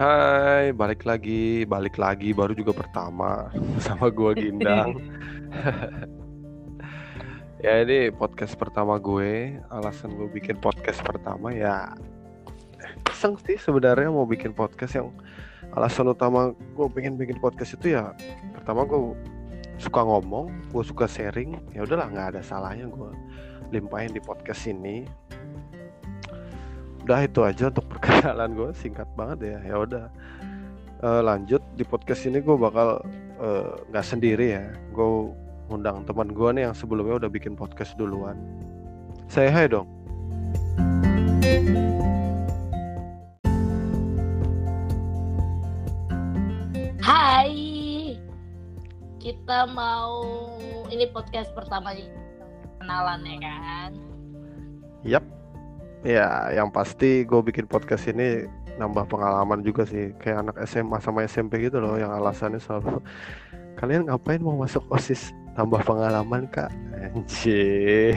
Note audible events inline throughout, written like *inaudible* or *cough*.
Hai, balik lagi, balik lagi, baru juga pertama *laughs* sama gua Gindang. *laughs* *laughs* ya ini podcast pertama gue. Alasan gue bikin podcast pertama ya iseng sih sebenarnya mau bikin podcast yang alasan utama gue pengen bikin podcast itu ya pertama gue suka ngomong, gue suka sharing. Ya udahlah nggak ada salahnya gue limpahin di podcast ini udah itu aja untuk *laughs* perkenalan gue singkat banget ya. Ya udah. Uh, lanjut di podcast ini gue bakal eh, nggak uh, sendiri ya. Gue undang teman gue nih yang sebelumnya udah bikin podcast duluan. Saya hai dong. Hai. Kita mau ini podcast pertama kenalan ya kan? Yap Ya, yang pasti gue bikin podcast ini nambah pengalaman juga sih. Kayak anak SMA sama SMP gitu loh, yang alasannya selalu *laughs* kalian ngapain mau masuk osis? Tambah pengalaman kak? Anjir.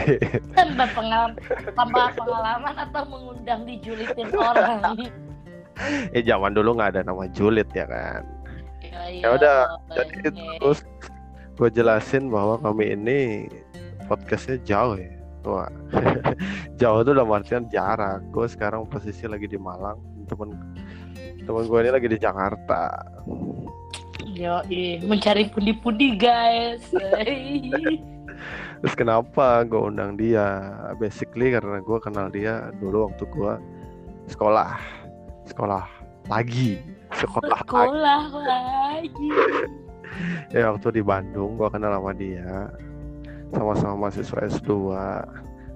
Tambah pengalaman, tambah pengalaman atau mengundang dijulitin *laughs* orang? ya zaman dulu nggak ada nama julid ya kan. Ya, ya udah, jadi terus gue jelasin bahwa kami ini podcastnya jauh ya Wah, *laughs* jauh tuh udah artian jarak. Gue sekarang posisi lagi di Malang, temen temen gue ini lagi di Jakarta. Yo, mencari pundi-pundi guys. *laughs* Terus kenapa gue undang dia? Basically karena gue kenal dia dulu waktu gue sekolah, sekolah lagi, sekolah, sekolah lagi. lagi. *laughs* ya waktu di Bandung gue kenal sama dia sama-sama mahasiswa S2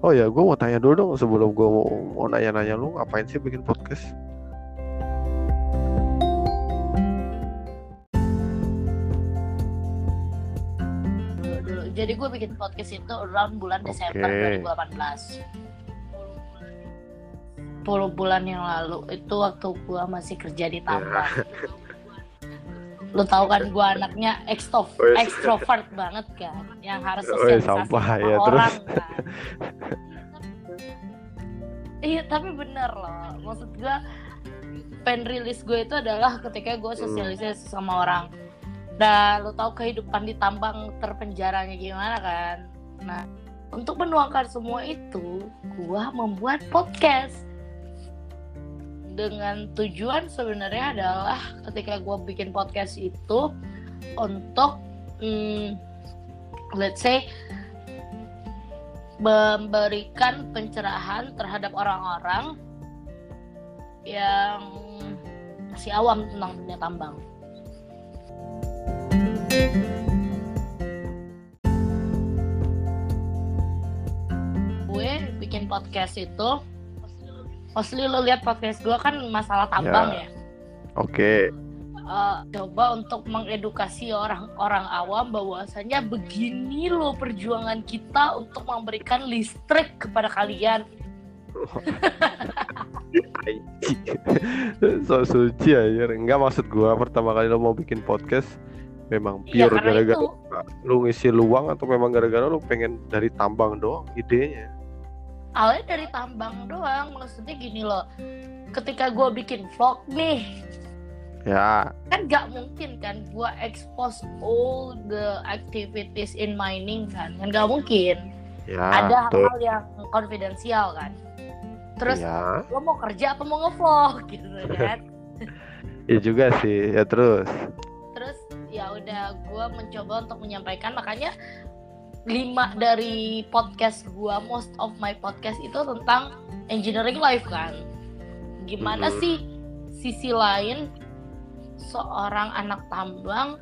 oh ya gue mau tanya dulu dong sebelum gue mau, mau nanya-nanya lu ngapain sih bikin podcast jadi gue bikin podcast itu around bulan Desember okay. 2018 10 bulan yang lalu itu waktu gue masih kerja di tambang yeah. *laughs* lu tahu kan gue anaknya ekstro oh, iya. ekstrovert banget kan yang harus oh, iya, sosialisasi oh, sama ya, orang terus. kan *laughs* iya tapi bener loh maksud gue pen rilis gue itu adalah ketika gue hmm. sosialisasi hmm. sama orang dan lo tau kehidupan di tambang terpenjaranya gimana kan nah untuk menuangkan semua itu gue membuat podcast dengan tujuan sebenarnya adalah ketika gue bikin podcast itu untuk hmm, let's say memberikan pencerahan terhadap orang-orang yang masih awam tentang dunia tambang. Gue bikin podcast itu mostly lo lihat podcast gue kan masalah tambang ya. ya. Oke. Okay. Uh, coba untuk mengedukasi orang-orang awam bahwasanya begini lo perjuangan kita untuk memberikan listrik kepada kalian. *laughs* so suci aja enggak maksud gue pertama kali lo mau bikin podcast memang iya, pure gara-gara lu ngisi luang atau memang gara-gara lu pengen dari tambang doang idenya awalnya dari tambang doang. Maksudnya gini loh ketika gue bikin vlog nih ya. kan gak mungkin kan gue expose all the activities in mining kan? Kan gak mungkin. Ya, ada hal-hal yang konfidensial kan? Terus ya. lo mau kerja apa mau ngevlog *laughs* gitu kan? *laughs* Ya juga sih ya terus. Terus ya udah gue mencoba untuk menyampaikan. Makanya lima dari podcast gua most of my podcast itu tentang engineering life kan gimana mm-hmm. sih sisi lain seorang anak tambang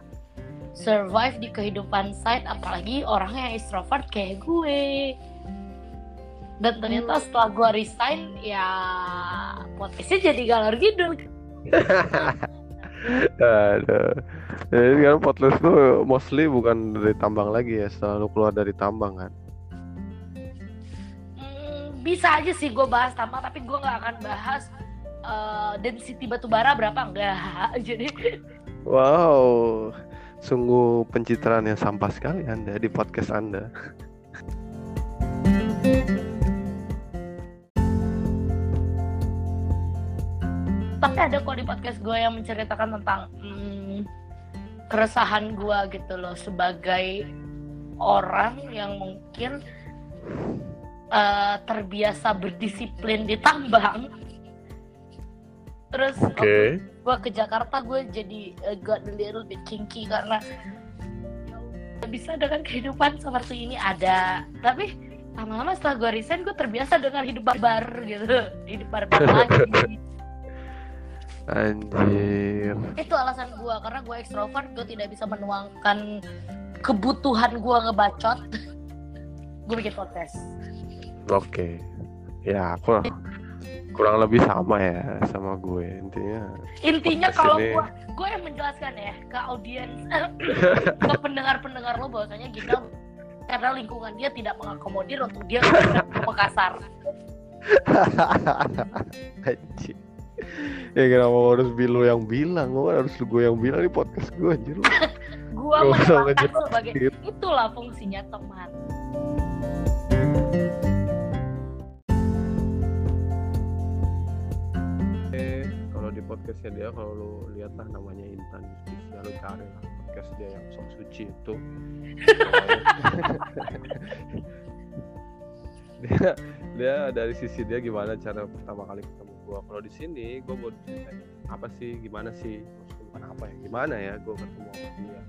survive di kehidupan site apalagi orang yang extrovert kayak gue dan ternyata hmm. setelah gue resign ya podcastnya jadi galor gitu *laughs* Aduh. Jadi sekarang podcast tuh mostly bukan dari tambang lagi ya, selalu keluar dari tambang kan? Hmm, bisa aja sih gue bahas tambang, tapi gue nggak akan bahas uh, density batu bara berapa enggak. *laughs* Jadi. Wow, sungguh pencitraan yang sampah sekali anda di podcast anda. Tapi ada kok di podcast gue yang menceritakan tentang hmm, keresahan gue gitu loh sebagai orang yang mungkin uh, terbiasa berdisiplin di tambang. Terus okay. gue ke Jakarta gue jadi uh, got a little bit kinky karena bisa dengan kehidupan seperti ini ada. Tapi lama-lama setelah gue resign gue terbiasa dengan hidup barbar gitu. Hidup barbar lagi *laughs* anjir. Itu alasan gue karena gue ekstrovert gue tidak bisa menuangkan kebutuhan gue ngebacot. *laughs* Gue bikin podcast. Oke. Okay. ya aku kurang lebih sama ya sama gue intinya. Intinya kalau gue gue yang menjelaskan ya ke audiens *laughs* ke pendengar pendengar lo bahwasanya kita karena lingkungan dia tidak mengakomodir untuk dia *laughs* ngomong kasar ya kenapa harus bilu yang bilang? Gue harus gue yang bilang di podcast gue anjir. *laughs* Gue menjelaskan sebagai itulah fungsinya teman. Podcastnya dia kalau lu lihat lah namanya Intan Justisia lu cari lah podcast dia yang sok suci itu. *laughs* Dia dia dari sisi dia gimana cara pertama kali ketemu gua kalau di sini gua mau ceritain apa sih gimana sih? Bukan apa ya gimana ya gua ketemu sama dia.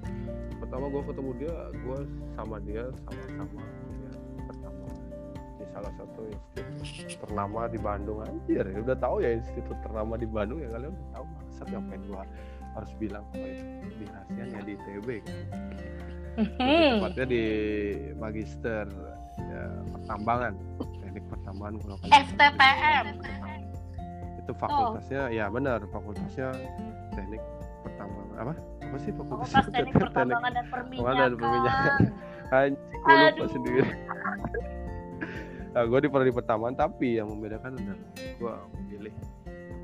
Pertama gua ketemu dia gua sama dia sama-sama salah satu institut ternama di Bandung anjir ya udah tahu ya institut ternama di Bandung ya kalian udah tahu maksud ngapain gua harus bilang kalau itu. Di ya di ITB kan. Hmm. tepatnya di magister ya, pertambangan teknik pertambangan kalau FTPM itu fakultasnya oh. ya benar fakultasnya teknik pertambangan apa? Apa sih fakultas Fakultas? teknik *laughs* pertambangan dan perminyakan. dan perminyakan. *laughs* Anjing gue lupa sendiri. *laughs* Nah, gue di prodi pertama tapi yang membedakan adalah gue memilih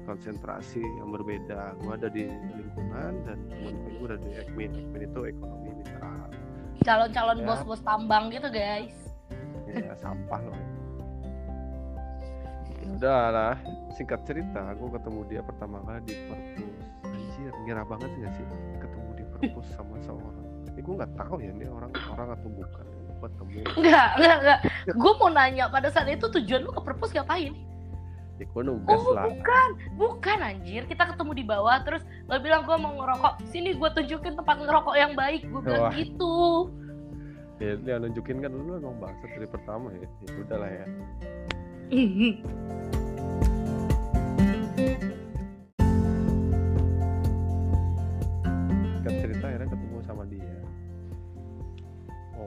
konsentrasi yang berbeda. Gue ada di lingkungan dan teman gue ada di ekmin ekmin itu ekonomi mineral. Calon-calon ya. bos-bos tambang gitu guys. Ya sampah loh udah lah singkat cerita gue ketemu dia pertama kali di perpus. Anjir ngira banget gak sih? Ketemu di perpus sama seorang. Tapi gue nggak tahu ya ini orang orang atau bukan. Ketemu enggak enggak enggak gue mau nanya pada saat itu tujuan lu ke perpus ngapain? Ya gue nugas oh, lah. bukan. Bukan anjir. Kita ketemu di bawah terus lo bilang gue mau ngerokok. Sini gue tunjukin tempat ngerokok yang baik. Gue bilang Wah. gitu ya yang nunjukin kan lu emang bangsa dari pertama ya? Ya udah lah ya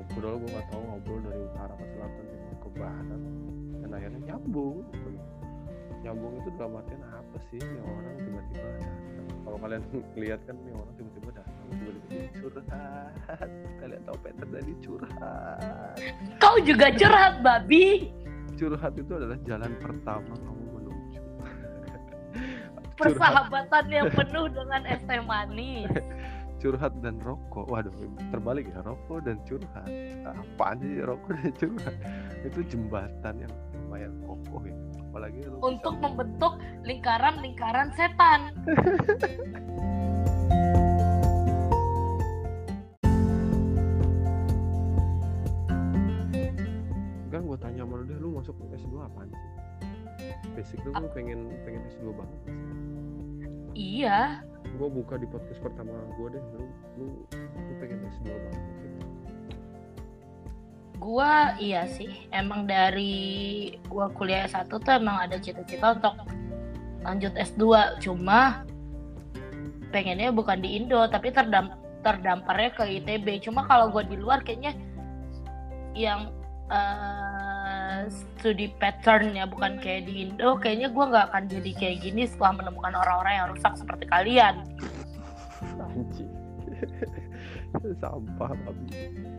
ngobrol gue nggak tahu ngobrol dari utara ke selatan ke barat. Dan akhirnya nyambung gitu. nyambung itu dalam artian apa sih? Yang orang tiba-tiba datang. Kalau kalian *laughs* lihat kan nih orang tiba-tiba datang curhat kalian tahu Peter tadi curhat. Kau juga curhat babi. Curhat itu adalah jalan pertama kamu menuju. *laughs* Persahabatan yang penuh dengan es teh manis. Curhat dan rokok. Waduh terbalik ya. Rokok dan curhat. Apa sih rokok dan curhat? Itu jembatan yang lumayan kokoh ya. Apalagi untuk membentuk lingkaran-lingkaran setan *laughs* apaan sih? Basic lu, lu pengen pengen S2 banget iya. Gue buka di podcast pertama gue deh lu lu lu pengen S2 banget gitu. gue iya sih. Emang dari gue kuliah S1 tuh emang ada cita-cita untuk lanjut S2 cuma pengennya bukan di Indo tapi terdam terdamparnya ke ITB cuma kalau gue di luar kayaknya yang uh, studi patternnya bukan kayak di Indo. Kayaknya gue nggak akan jadi kayak gini setelah menemukan orang-orang yang rusak seperti kalian. Anjing. *laughs* Sampah babi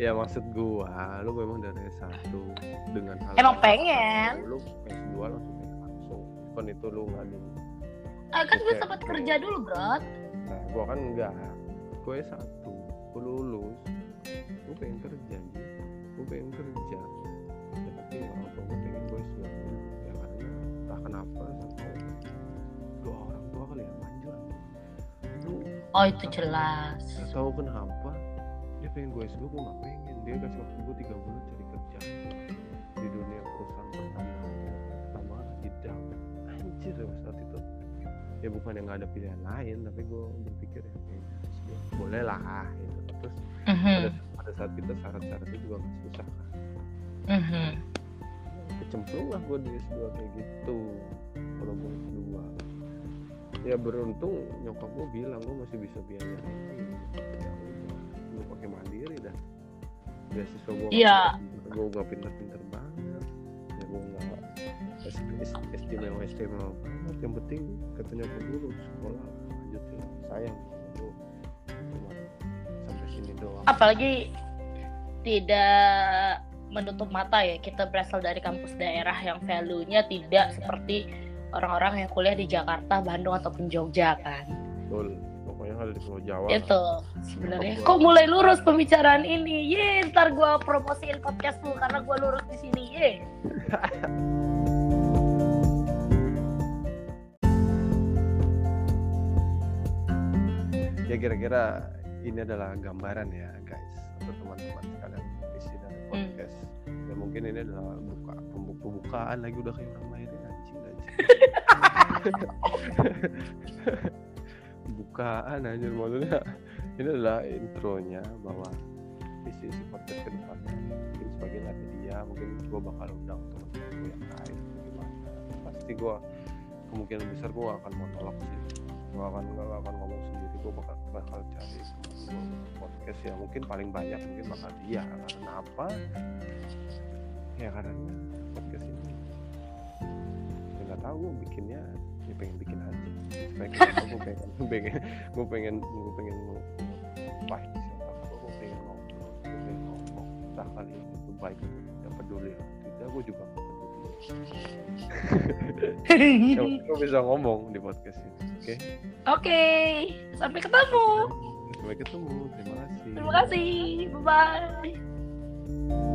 ya maksud gua lu memang dari S1 dengan hal emang pengen? Lu S2 langsung langsung. Kan itu lu nggak di ah, kan gue sempat kerja dulu bro. Nah gua kan enggak gue S1 gue lulus. Gue pengen kerja gue pengen kerja. ya, tapi orang tua gue pengen gue S2 ya karena entah kenapa sama gue oh itu jelas. Gak tahu kenapa. Dia pengen gue S2 gue gak pengen. Dia kasih waktu gue tiga bulan cari kerja di dunia perusahaan pertama. Pertama di anjir ya saat itu. Ya bukan yang gak ada pilihan lain tapi gue berpikir ya S2 boleh lah gitu. Terus Mhm, pada, pada saat kita syarat-syaratnya juga gak susah kan. Mhm. Kecemplung lah gue di S2 kayak gitu kalau mau S2 ya beruntung nyokap gue bilang gue masih bisa biayain ya gue pakai mandiri dah. Beasiswa gue Iya. gue gak pinter-pinter banget. Ya gue gak istimewa istimewa banget. Yang penting kata nyokap gue lu sekolah lanjutin. Sayang gue cuma sampai sini doang. Apalagi tidak menutup mata ya kita berasal dari kampus daerah yang value-nya tidak seperti orang-orang yang kuliah di Jakarta, Bandung ataupun Jogja kan. betul pokoknya ada di Pulau Jawa Itu sebenarnya. Kok mulai lurus pembicaraan ini? Ye, ntar gua promosiin podcast lu karena gua lurus di sini. Ye. *laughs* ya kira-kira ini adalah gambaran ya guys untuk teman-teman sekalian podcast ya mungkin ini adalah buka pembu- pembukaan lagi udah kayak orang lahirin anjing anjing. *laughs* Bukaan anjir maksudnya. Ini adalah intronya bahwa isi-isi podcast ke depannya mungkin sebagai media mungkin gue bakal undang teman-teman gue yang lain gimana. Pasti gue kemungkinan besar gue akan monolog sih. Gue akan gak akan ngomong sendiri gue bakal bakal cari podcast ya mungkin paling banyak mungkin bakal dia karena apa ya karena podcast ini ya nggak tahu gue bikinnya ya pengen bikin aja kenapa gue pengen gue pengen gue pengen gue pengen siapa gue pengen ngobrol gue pengen ngomong entah kali itu baik tidak peduli atau tidak gue juga yang gue *laughs* bisa ngomong di podcast ini oke Oke, sampai ketemu. sampai ketemu terima kasih Terima kasih. Bye bye.